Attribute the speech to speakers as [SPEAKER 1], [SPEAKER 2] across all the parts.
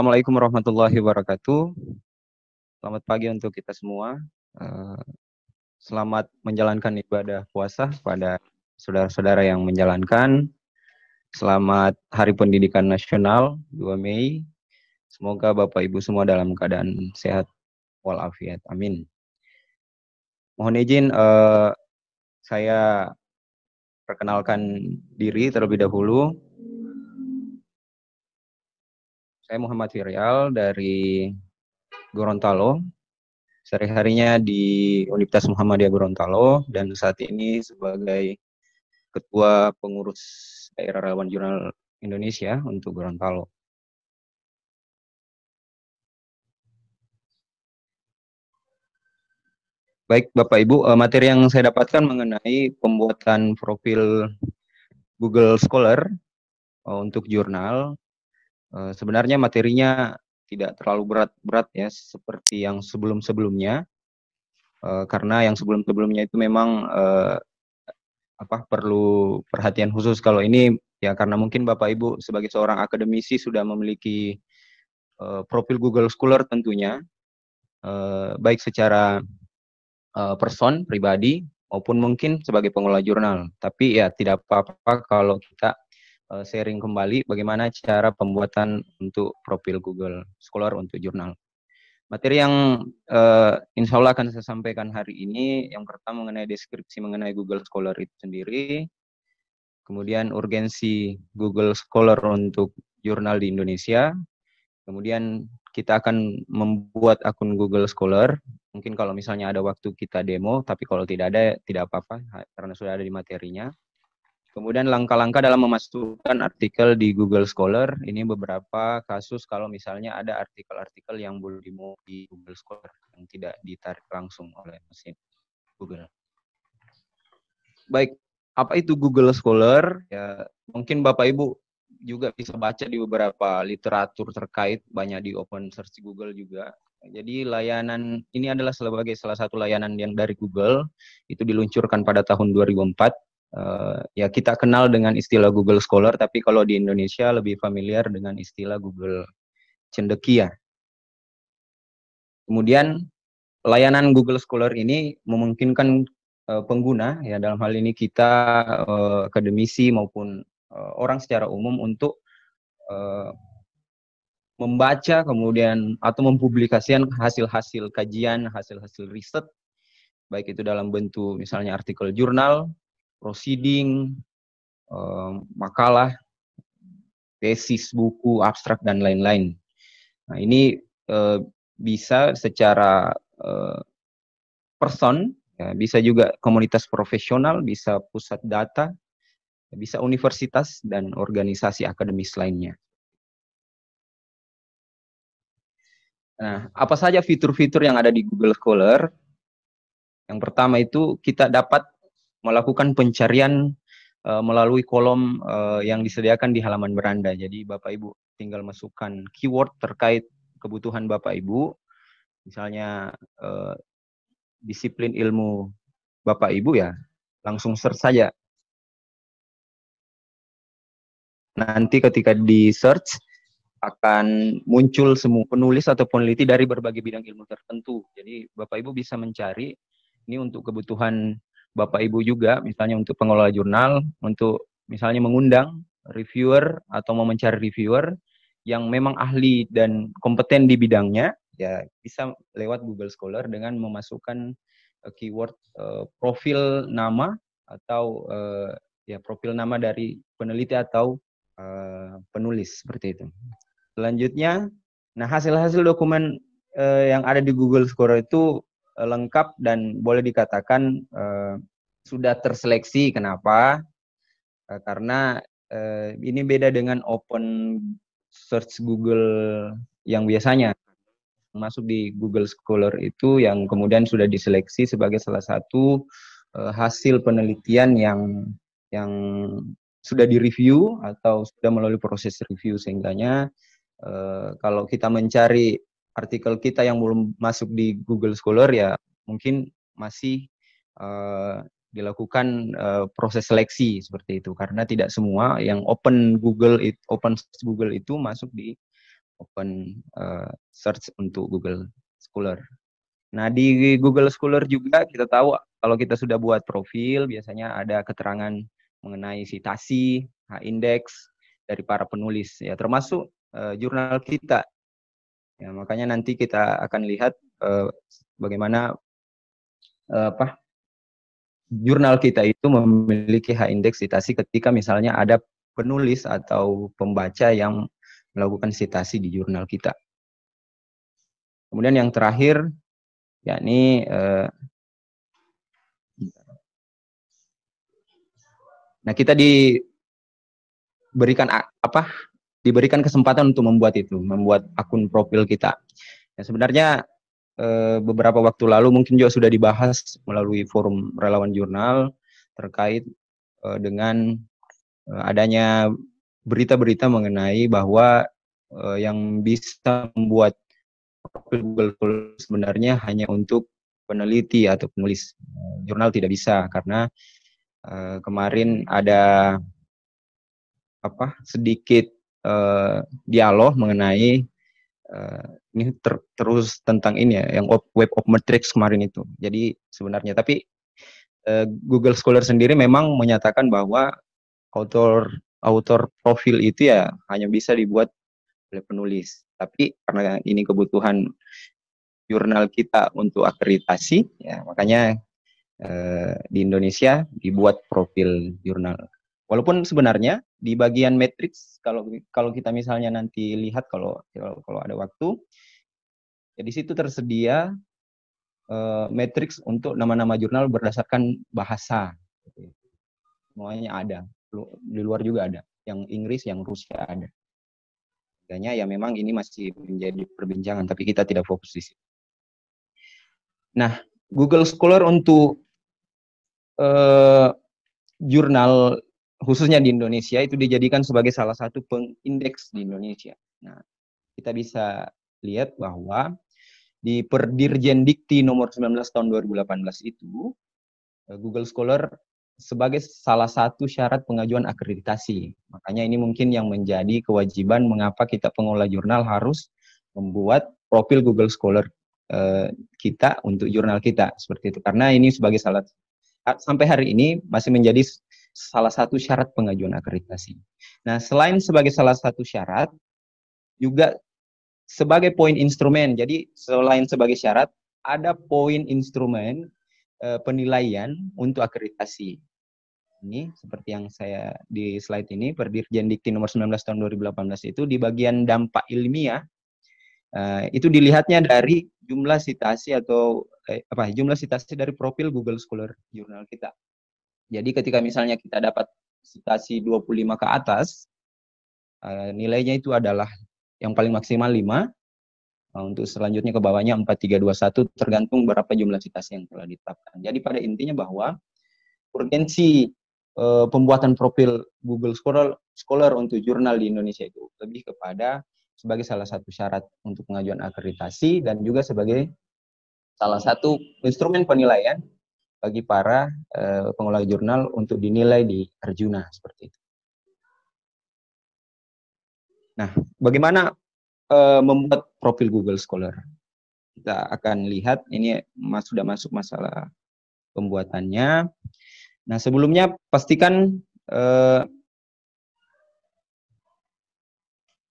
[SPEAKER 1] Assalamualaikum warahmatullahi wabarakatuh. Selamat pagi untuk kita semua. Eh, selamat menjalankan ibadah puasa pada saudara-saudara yang menjalankan. Selamat Hari Pendidikan Nasional 2 Mei. Semoga Bapak Ibu semua dalam keadaan sehat walafiat. Amin. Mohon izin uh, saya perkenalkan diri terlebih dahulu. Saya Muhammad Firial dari Gorontalo. Sehari-harinya di Universitas Muhammadiyah Gorontalo dan saat ini sebagai Ketua Pengurus Daerah Relawan Jurnal Indonesia untuk Gorontalo. Baik, Bapak Ibu, eh, materi yang saya dapatkan mengenai pembuatan profil Google Scholar eh, untuk jurnal. Eh, sebenarnya materinya tidak terlalu berat-berat ya seperti yang sebelum-sebelumnya. Karena yang sebelum-sebelumnya itu memang apa perlu perhatian khusus kalau ini ya karena mungkin Bapak Ibu sebagai seorang akademisi sudah memiliki uh, profil Google Scholar tentunya uh, baik secara uh, person pribadi maupun mungkin sebagai pengelola jurnal. Tapi ya tidak apa-apa kalau kita uh, sharing kembali bagaimana cara pembuatan untuk profil Google Scholar untuk jurnal. Materi yang uh, insya Allah akan saya sampaikan hari ini, yang pertama mengenai deskripsi mengenai Google Scholar itu sendiri, kemudian urgensi Google Scholar untuk jurnal di Indonesia, kemudian kita akan membuat akun Google Scholar, mungkin kalau misalnya ada waktu kita demo, tapi kalau tidak ada, tidak apa-apa, karena sudah ada di materinya. Kemudian langkah-langkah dalam memasukkan artikel di Google Scholar, ini beberapa kasus kalau misalnya ada artikel-artikel yang belum dimu di Google Scholar, yang tidak ditarik langsung oleh mesin Google. Baik, apa itu Google Scholar? Ya, mungkin Bapak Ibu juga bisa baca di beberapa literatur terkait, banyak di open search Google juga. Jadi layanan ini adalah sebagai salah satu layanan yang dari Google, itu diluncurkan pada tahun 2004 uh, ya kita kenal dengan istilah Google Scholar, tapi kalau di Indonesia lebih familiar dengan istilah Google Cendekia. Kemudian layanan Google Scholar ini memungkinkan uh, pengguna ya dalam hal ini kita uh, akademisi maupun uh, orang secara umum untuk uh, membaca kemudian atau mempublikasikan hasil-hasil kajian, hasil-hasil riset baik itu dalam bentuk misalnya artikel jurnal proceeding, um, makalah, tesis, buku, abstrak, dan lain-lain. Nah, ini uh, bisa secara uh, person, ya, bisa juga komunitas profesional, bisa pusat data, bisa universitas, dan organisasi akademis lainnya. Nah, apa saja fitur-fitur yang ada di Google Scholar? Yang pertama itu kita dapat melakukan pencarian uh, melalui kolom uh, yang disediakan di halaman beranda. Jadi Bapak Ibu tinggal masukkan keyword terkait kebutuhan Bapak Ibu, misalnya uh, disiplin ilmu Bapak Ibu ya, langsung search saja. Nanti ketika di search akan muncul semua penulis atau peneliti dari berbagai bidang ilmu tertentu. Jadi Bapak Ibu bisa mencari ini untuk kebutuhan Bapak Ibu juga misalnya untuk pengelola jurnal untuk misalnya mengundang reviewer atau mau mencari reviewer yang memang ahli dan kompeten di bidangnya ya bisa lewat Google Scholar dengan memasukkan uh, keyword uh, profil nama atau uh, ya profil nama dari peneliti atau uh, penulis seperti itu. Selanjutnya, nah hasil-hasil dokumen uh, yang ada di Google Scholar itu Eh, lengkap dan boleh dikatakan uh, sudah terseleksi. Kenapa? Uh, karena uh, ini beda dengan open search Google yang biasanya masuk di Google Scholar itu yang kemudian sudah diseleksi sebagai salah satu uh, hasil penelitian yang yang sudah direview atau sudah melalui proses review sehingganya uh, kalau kita mencari artikel kita yang belum masuk di Google Scholar ya mungkin masih uh, dilakukan uh, proses seleksi seperti itu karena tidak semua yang open Google it, open Google itu masuk di open uh, search untuk Google Scholar. Nah, di Google Scholar juga kita tahu kalau kita sudah buat profil, biasanya ada keterangan mengenai citasi, H-index dari para penulis, ya termasuk uh, jurnal kita. Ya, makanya nanti kita akan lihat uh, bagaimana uh, apa jurnal kita itu memiliki H-index citasi ketika misalnya ada penulis atau pembaca yang melakukan citasi di jurnal kita. Kemudian yang terakhir, yakni eh, nah kita diberikan apa? Diberikan kesempatan untuk membuat itu, membuat akun profil kita. Ya, sebenarnya beberapa waktu lalu mungkin juga sudah dibahas melalui forum relawan jurnal terkait eh, dengan eh, adanya berita-berita mengenai bahwa yang bisa membuat Google sebenarnya hanya untuk peneliti atau penulis jurnal tidak bisa karena kemarin ada apa sedikit dialog mengenai uh, ini ter, terus tentang ini ya yang web of metrics kemarin itu jadi sebenarnya tapi uh, Google Scholar sendiri memang menyatakan bahwa author author profil itu ya hanya bisa dibuat oleh penulis. Tapi karena ini kebutuhan jurnal kita untuk akreditasi, ya makanya eh, di Indonesia dibuat profil jurnal. Walaupun sebenarnya di bagian matrix kalau kalau kita misalnya nanti lihat kalau kalau, ada waktu, ya di situ tersedia eh, matrix untuk nama-nama jurnal berdasarkan bahasa. Semuanya ada di luar juga ada, yang Inggris, yang Rusia ada. Makanya ya memang ini masih menjadi perbincangan, tapi kita tidak fokus di situ. Nah, Google Scholar untuk uh, jurnal khususnya di Indonesia itu dijadikan sebagai salah satu pengindeks di Indonesia. Nah, kita bisa lihat bahwa di Perdirjen Dikti nomor 19 tahun 2018 itu eh, Google Scholar sebagai salah satu syarat pengajuan akreditasi. Makanya ini mungkin yang menjadi kewajiban mengapa kita pengelola jurnal harus membuat profil Google Scholar eh, kita untuk jurnal kita seperti itu. Karena ini sebagai salah sampai hari ini masih menjadi salah satu syarat pengajuan akreditasi. Nah, selain sebagai salah satu syarat juga sebagai poin instrumen. Jadi selain sebagai syarat ada poin instrumen eh, penilaian untuk akreditasi ini seperti yang saya di slide ini Perdirjen Dikti nomor 19 tahun 2018 itu di bagian dampak ilmiah uh, itu dilihatnya dari jumlah citasi atau eh, apa jumlah citasi dari profil Google Scholar jurnal kita. Jadi ketika misalnya kita dapat citasi 25 ke atas uh, nilainya itu adalah yang paling maksimal 5 uh, untuk selanjutnya ke bawahnya 4321 tergantung berapa jumlah citasi yang telah ditetapkan. Jadi pada intinya bahwa urgensi uh, pembuatan profil Google Scholar, Scholar untuk jurnal di Indonesia itu lebih kepada sebagai salah satu syarat untuk pengajuan akreditasi dan juga sebagai salah satu instrumen penilaian bagi para uh, pengelola jurnal untuk dinilai di Arjuna seperti itu. Nah, bagaimana uh, membuat profil Google Scholar? Kita akan lihat ini mas, sudah masuk masalah pembuatannya. Nah, sebelumnya pastikan eh,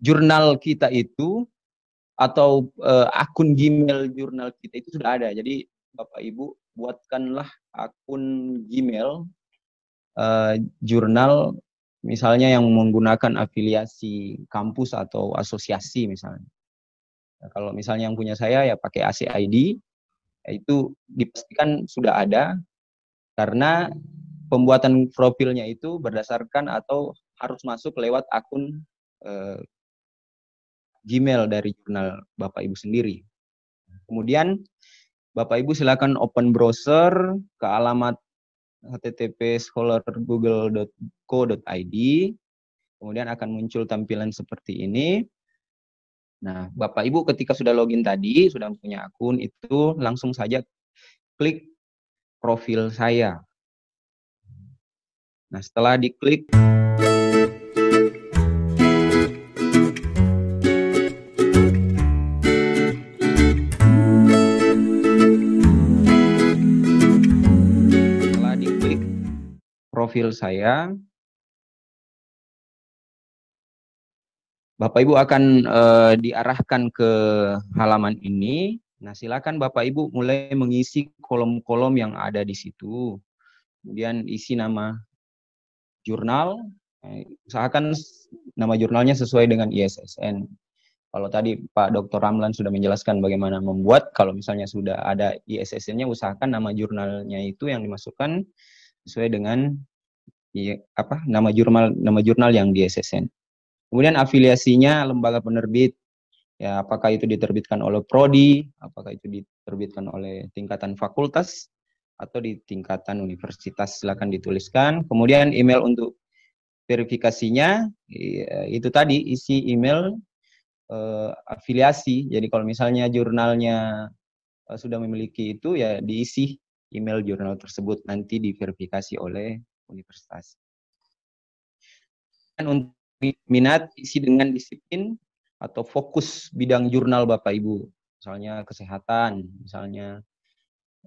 [SPEAKER 1] jurnal kita itu atau eh, akun Gmail jurnal kita itu sudah ada. Jadi Bapak Ibu buatkanlah akun Gmail eh, jurnal misalnya yang menggunakan afiliasi kampus atau asosiasi misalnya. Nah, kalau misalnya yang punya saya ya pakai ACID, itu dipastikan sudah ada karena pembuatan profilnya itu berdasarkan atau harus masuk lewat akun eh, Gmail dari jurnal Bapak Ibu sendiri. Kemudian Bapak Ibu silakan open browser ke alamat http scholargoogle.co.id. Kemudian akan muncul tampilan seperti ini. Nah, Bapak Ibu ketika sudah login tadi, sudah punya akun itu langsung saja klik profil saya. Nah, setelah diklik profil saya, Bapak Ibu akan uh, diarahkan ke halaman ini. Nah, silakan Bapak Ibu mulai mengisi kolom-kolom yang ada di situ. Kemudian isi nama jurnal, eh, usahakan nama jurnalnya sesuai dengan ISSN. Kalau tadi Pak Dr. Ramlan sudah menjelaskan bagaimana membuat, kalau misalnya sudah ada ISSN-nya, usahakan nama jurnalnya itu yang dimasukkan sesuai dengan ya, apa nama jurnal nama jurnal yang di ISSN. Kemudian afiliasinya lembaga penerbit, ya apakah itu diterbitkan oleh prodi, apakah itu diterbitkan oleh tingkatan fakultas atau di tingkatan universitas silakan dituliskan. Kemudian email untuk verifikasinya ya, itu tadi isi email eh, afiliasi. Jadi kalau misalnya jurnalnya eh, sudah memiliki itu ya diisi email jurnal tersebut nanti diverifikasi oleh universitas. Dan untuk minat isi dengan disiplin atau fokus bidang jurnal Bapak Ibu. Misalnya kesehatan, misalnya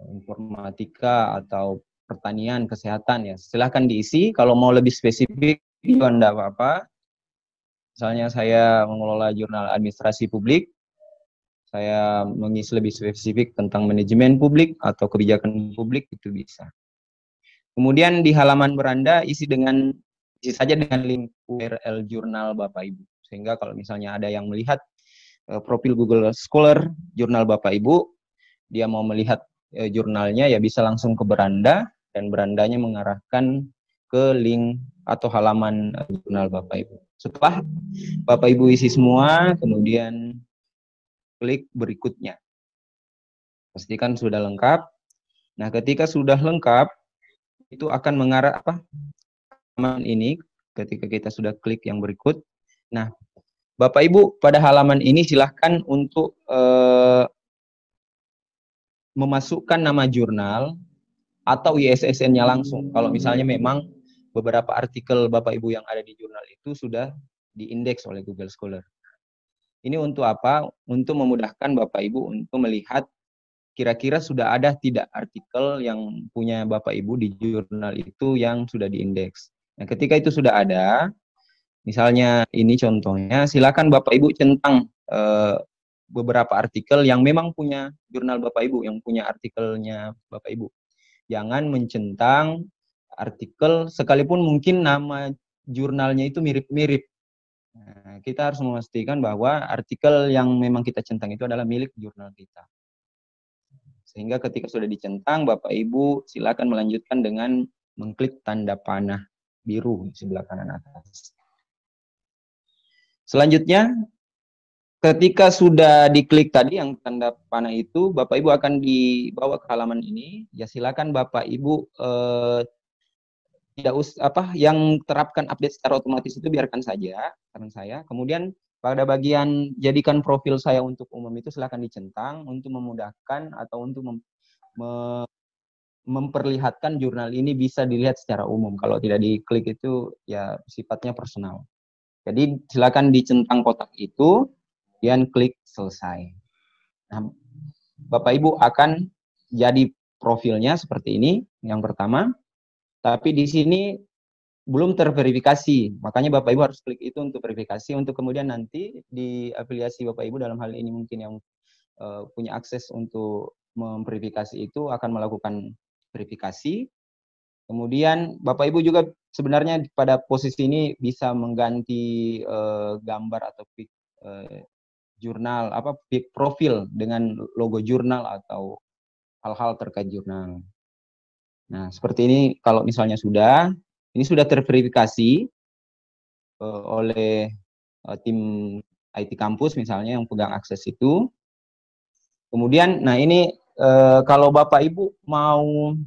[SPEAKER 1] informatika atau pertanian, kesehatan ya. Silahkan diisi. Kalau mau lebih spesifik juga enggak apa-apa. Misalnya saya mengelola jurnal administrasi publik, saya mengisi lebih spesifik tentang manajemen publik atau kebijakan publik itu bisa. Kemudian di halaman beranda isi dengan isi saja dengan link URL jurnal Bapak Ibu. Sehingga kalau misalnya ada yang melihat uh, profil Google Scholar jurnal Bapak Ibu, dia mau melihat uh, jurnalnya ya bisa langsung ke beranda dan berandanya mengarahkan ke link atau halaman uh, jurnal Bapak Ibu. Setelah Bapak Ibu isi semua, kemudian klik berikutnya. Pastikan sudah lengkap. Nah, ketika sudah lengkap, itu akan mengarah apa? halaman ini ketika kita sudah klik yang berikut. Nah, Bapak Ibu pada halaman ini silahkan untuk uh, memasukkan nama jurnal atau ISSN-nya langsung. Kalau misalnya memang beberapa artikel Bapak Ibu yang ada di jurnal itu sudah diindeks oleh Google Scholar. Ini untuk apa? Untuk memudahkan Bapak Ibu untuk melihat kira-kira sudah ada tidak artikel yang punya Bapak Ibu di jurnal itu yang sudah diindeks. Nah, ketika itu sudah ada, misalnya ini contohnya, silakan Bapak Ibu centang eh, beberapa artikel yang memang punya jurnal Bapak Ibu, yang punya artikelnya Bapak Ibu. Jangan mencentang artikel sekalipun mungkin nama jurnalnya itu mirip-mirip. Nah, kita harus memastikan bahwa artikel yang memang kita centang itu adalah milik jurnal kita. Sehingga ketika sudah dicentang, Bapak Ibu silakan melanjutkan dengan mengklik tanda panah biru di sebelah kanan atas. Selanjutnya, ketika sudah diklik tadi yang tanda panah itu, Bapak Ibu akan dibawa ke halaman ini. Ya silakan Bapak Ibu eh, tidak us apa yang terapkan update secara otomatis itu biarkan saja saran saya. Kemudian pada bagian jadikan profil saya untuk umum itu silakan dicentang untuk memudahkan atau untuk mem, me, memperlihatkan jurnal ini bisa dilihat secara umum. Kalau tidak diklik itu ya sifatnya personal. Jadi silakan dicentang kotak itu, dan klik selesai. Nah, Bapak Ibu akan jadi profilnya seperti ini, yang pertama. Tapi di sini belum terverifikasi, makanya Bapak Ibu harus klik itu untuk verifikasi, untuk kemudian nanti di afiliasi Bapak Ibu dalam hal ini mungkin yang uh, punya akses untuk memverifikasi itu akan melakukan verifikasi. Kemudian Bapak Ibu juga sebenarnya pada posisi ini bisa mengganti uh, gambar atau uh, jurnal apa profil dengan logo jurnal atau hal-hal terkait jurnal. Nah, seperti ini kalau misalnya sudah ini sudah terverifikasi uh, oleh uh, tim IT kampus misalnya yang pegang akses itu. Kemudian nah ini Eh, kalau Bapak Ibu mau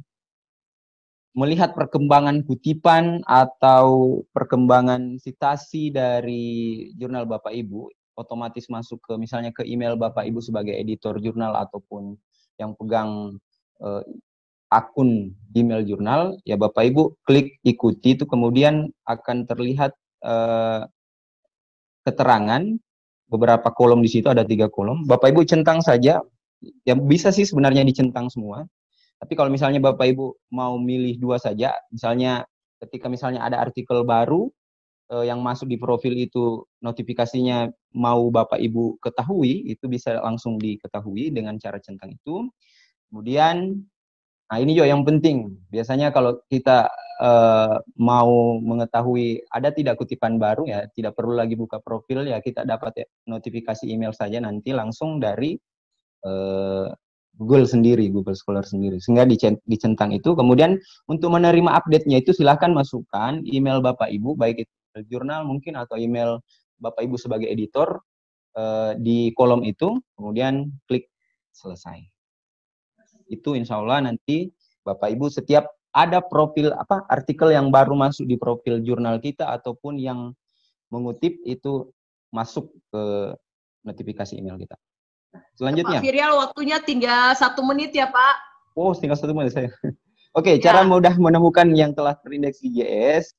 [SPEAKER 1] melihat perkembangan kutipan atau perkembangan citasi dari jurnal Bapak Ibu, otomatis masuk ke misalnya ke email Bapak Ibu sebagai editor jurnal ataupun yang pegang uh, akun email jurnal, ya Bapak Ibu klik ikuti itu kemudian akan terlihat uh, keterangan beberapa kolom di situ ada tiga kolom. Bapak Ibu centang saja ya bisa sih sebenarnya dicentang semua. Tapi kalau misalnya Bapak Ibu mau milih dua saja, misalnya ketika misalnya ada artikel baru uh, yang masuk di profil itu notifikasinya mau Bapak Ibu ketahui, itu bisa langsung diketahui dengan cara centang itu. Kemudian, nah ini juga yang penting. Biasanya kalau kita uh, mau mengetahui ada tidak kutipan baru ya, tidak perlu lagi buka profil ya, kita dapat ya, notifikasi email saja nanti langsung dari uh, Google sendiri, Google Scholar sendiri. Sehingga dicentang itu. Kemudian untuk menerima update-nya itu silahkan masukkan email Bapak Ibu, baik itu jurnal mungkin atau email Bapak Ibu sebagai editor uh, di kolom itu, kemudian klik selesai. Itu insya Allah nanti Bapak Ibu setiap ada profil apa artikel yang baru masuk di profil jurnal kita ataupun yang mengutip itu masuk ke notifikasi email kita. Selanjutnya.
[SPEAKER 2] Pak Firial, waktunya tinggal satu menit ya Pak.
[SPEAKER 1] Oh, tinggal satu menit saya. Oke, okay, ya. cara mudah menemukan yang telah terindeks di JS.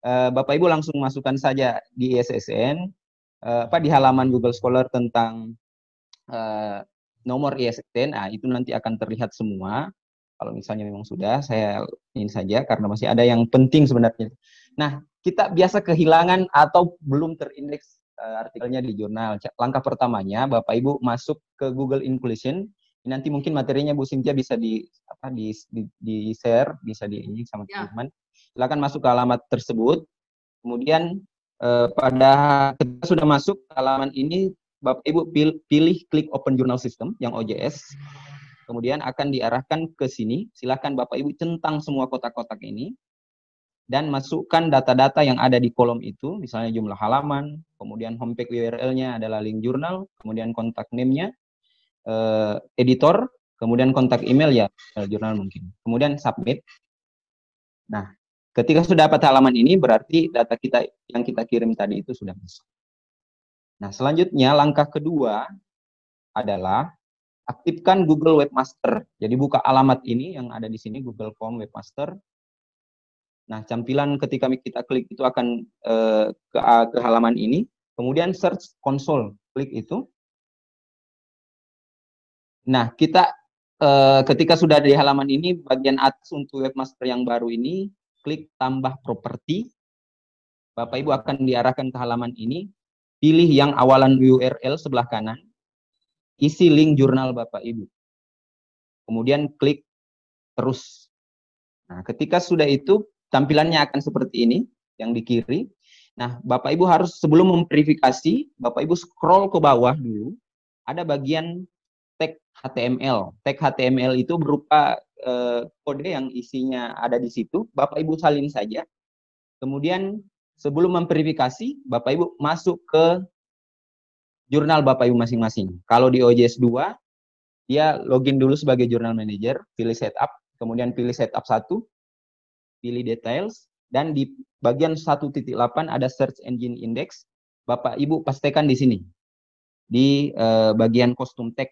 [SPEAKER 1] Uh, Bapak Ibu langsung masukkan saja di ISSN, uh, eh, apa di halaman Google Scholar tentang uh, nomor ISSN. Nah, itu nanti akan terlihat semua. Kalau misalnya memang sudah, saya ingin saja karena masih ada yang penting sebenarnya. Nah, kita biasa kehilangan atau belum terindeks uh, artikelnya di jurnal. Langkah pertamanya Bapak Ibu masuk ke Google Inclusion. Nanti mungkin materinya Bu Cynthia bisa di apa di di, di share, bisa di ini sama ya. teman-teman. Silakan masuk ke alamat tersebut. Kemudian uh, pada ketika sudah masuk ke halaman ini Bapak Ibu pilih, pilih klik Open Journal System yang OJS. Kemudian akan diarahkan ke sini. Silakan Bapak Ibu centang semua kotak-kotak ini dan masukkan data-data yang ada di kolom itu, misalnya jumlah halaman, kemudian homepage URL-nya adalah link jurnal, kemudian kontak name-nya, eh, editor, kemudian kontak email ya, jurnal mungkin. Kemudian submit. Nah, ketika sudah dapat halaman ini, berarti data kita yang kita kirim tadi itu sudah masuk. Nah, selanjutnya langkah kedua adalah aktifkan Google Webmaster. Jadi buka alamat ini yang ada di sini Google Form Webmaster, Nah, tampilan ketika kita klik itu akan uh, ke, ke halaman ini. Kemudian search console, klik itu. Nah, kita uh, ketika sudah di halaman ini, bagian atas untuk webmaster yang baru ini, klik tambah properti. Bapak Ibu akan diarahkan ke halaman ini. Pilih yang awalan URL sebelah kanan. Isi link jurnal Bapak Ibu. Kemudian klik terus. Nah, ketika sudah itu, tampilannya akan seperti ini yang di kiri. Nah, Bapak Ibu harus sebelum memverifikasi, Bapak Ibu scroll ke bawah dulu. Ada bagian tag HTML. Tag HTML itu berupa eh, kode yang isinya ada di situ. Bapak Ibu salin saja. Kemudian sebelum memverifikasi, Bapak Ibu masuk ke jurnal Bapak Ibu masing-masing. Kalau di OJS 2, dia login dulu sebagai jurnal manager, pilih setup, kemudian pilih setup 1, pilih details, dan di bagian 1.8 ada search engine index. Bapak Ibu pastikan di sini, di uh, bagian kostum tag.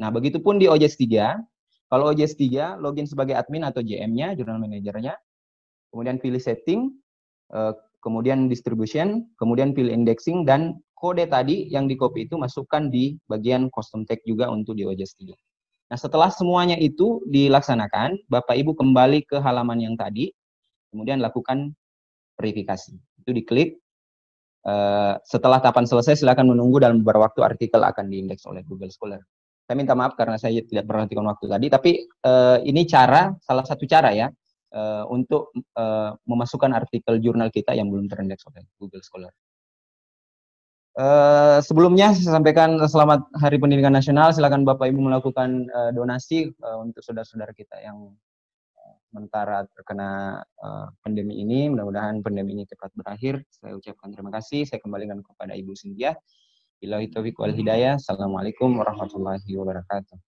[SPEAKER 1] Nah, begitupun di OJS 3. Kalau OJS 3, login sebagai admin atau JM-nya, journal manager-nya. Kemudian pilih setting, uh, kemudian distribution, kemudian pilih indexing, dan kode tadi yang di copy itu masukkan di bagian custom tag juga untuk di OJS 3. Nah, setelah semuanya itu dilaksanakan, Bapak Ibu kembali ke halaman yang tadi, kemudian lakukan verifikasi. Itu diklik. Uh, setelah tahapan selesai, silakan menunggu dalam beberapa waktu artikel akan diindeks oleh Google Scholar. Saya minta maaf karena saya tidak perhatikan waktu tadi, tapi uh, ini cara, salah satu cara ya, uh, untuk uh, memasukkan artikel jurnal kita yang belum terindeks oleh Google Scholar. Uh, sebelumnya saya sampaikan selamat Hari Pendidikan Nasional. Silakan Bapak Ibu melakukan uh, donasi uh, untuk saudara-saudara kita yang sementara terkena uh, pandemi ini. Mudah-mudahan pandemi ini cepat berakhir. Saya ucapkan terima kasih. Saya kembalikan kepada Ibu Cynthia. Bila hidayah. Assalamualaikum warahmatullahi wabarakatuh.